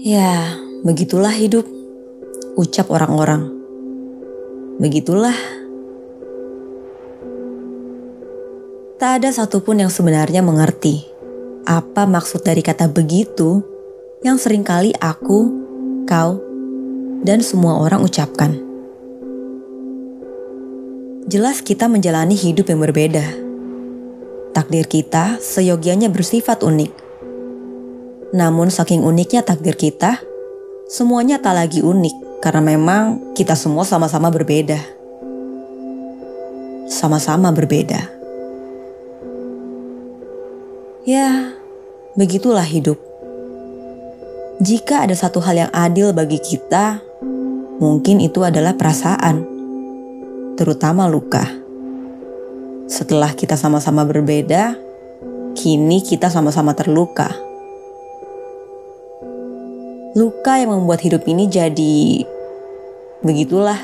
Ya, begitulah hidup, ucap orang-orang. Begitulah. Tak ada satupun yang sebenarnya mengerti apa maksud dari kata begitu yang sering kali aku, kau, dan semua orang ucapkan. Jelas kita menjalani hidup yang berbeda. Takdir kita seyogianya bersifat unik namun saking uniknya takdir kita, semuanya tak lagi unik karena memang kita semua sama-sama berbeda. Sama-sama berbeda. Ya, begitulah hidup. Jika ada satu hal yang adil bagi kita, mungkin itu adalah perasaan, terutama luka. Setelah kita sama-sama berbeda, kini kita sama-sama terluka luka yang membuat hidup ini jadi begitulah.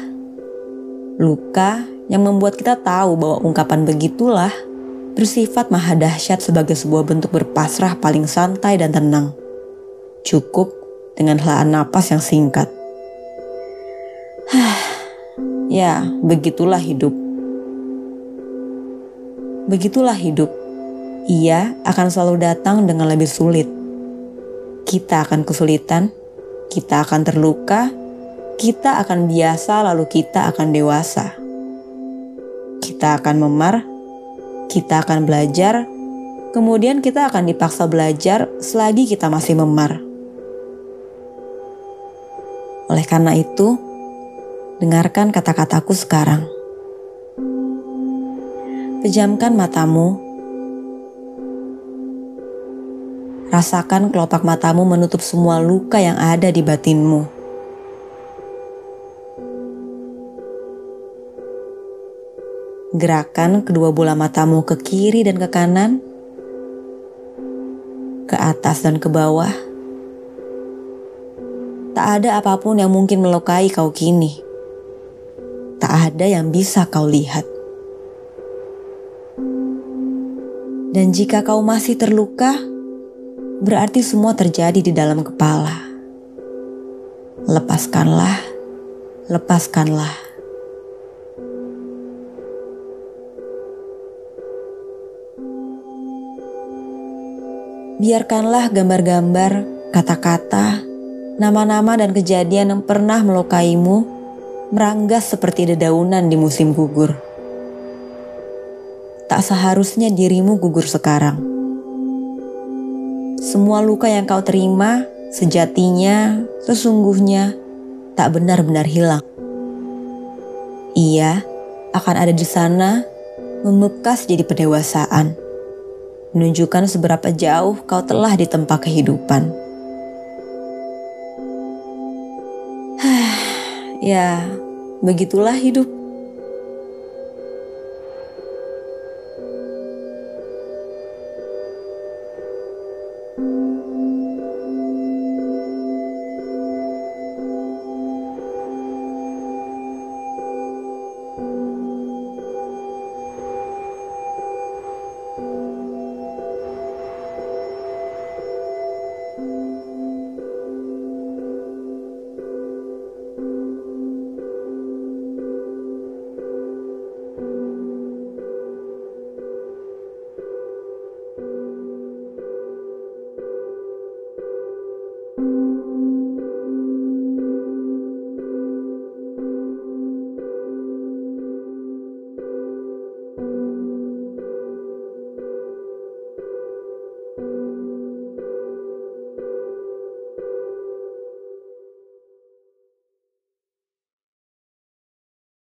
Luka yang membuat kita tahu bahwa ungkapan begitulah bersifat maha dahsyat sebagai sebuah bentuk berpasrah paling santai dan tenang. Cukup dengan helaan napas yang singkat. ya, begitulah hidup. Begitulah hidup. Ia akan selalu datang dengan lebih sulit. Kita akan kesulitan, kita akan terluka, kita akan biasa, lalu kita akan dewasa. Kita akan memar, kita akan belajar, kemudian kita akan dipaksa belajar selagi kita masih memar. Oleh karena itu, dengarkan kata-kataku sekarang. Pejamkan matamu Rasakan kelopak matamu menutup semua luka yang ada di batinmu. Gerakan kedua bola matamu ke kiri dan ke kanan, ke atas dan ke bawah. Tak ada apa pun yang mungkin melukai kau kini. Tak ada yang bisa kau lihat. Dan jika kau masih terluka, berarti semua terjadi di dalam kepala. Lepaskanlah, lepaskanlah. Biarkanlah gambar-gambar, kata-kata, nama-nama dan kejadian yang pernah melukaimu meranggas seperti dedaunan di musim gugur. Tak seharusnya dirimu gugur sekarang semua luka yang kau terima sejatinya, sesungguhnya tak benar-benar hilang. Ia akan ada di sana membekas jadi pendewasaan, menunjukkan seberapa jauh kau telah ditempa kehidupan. ya, begitulah hidup.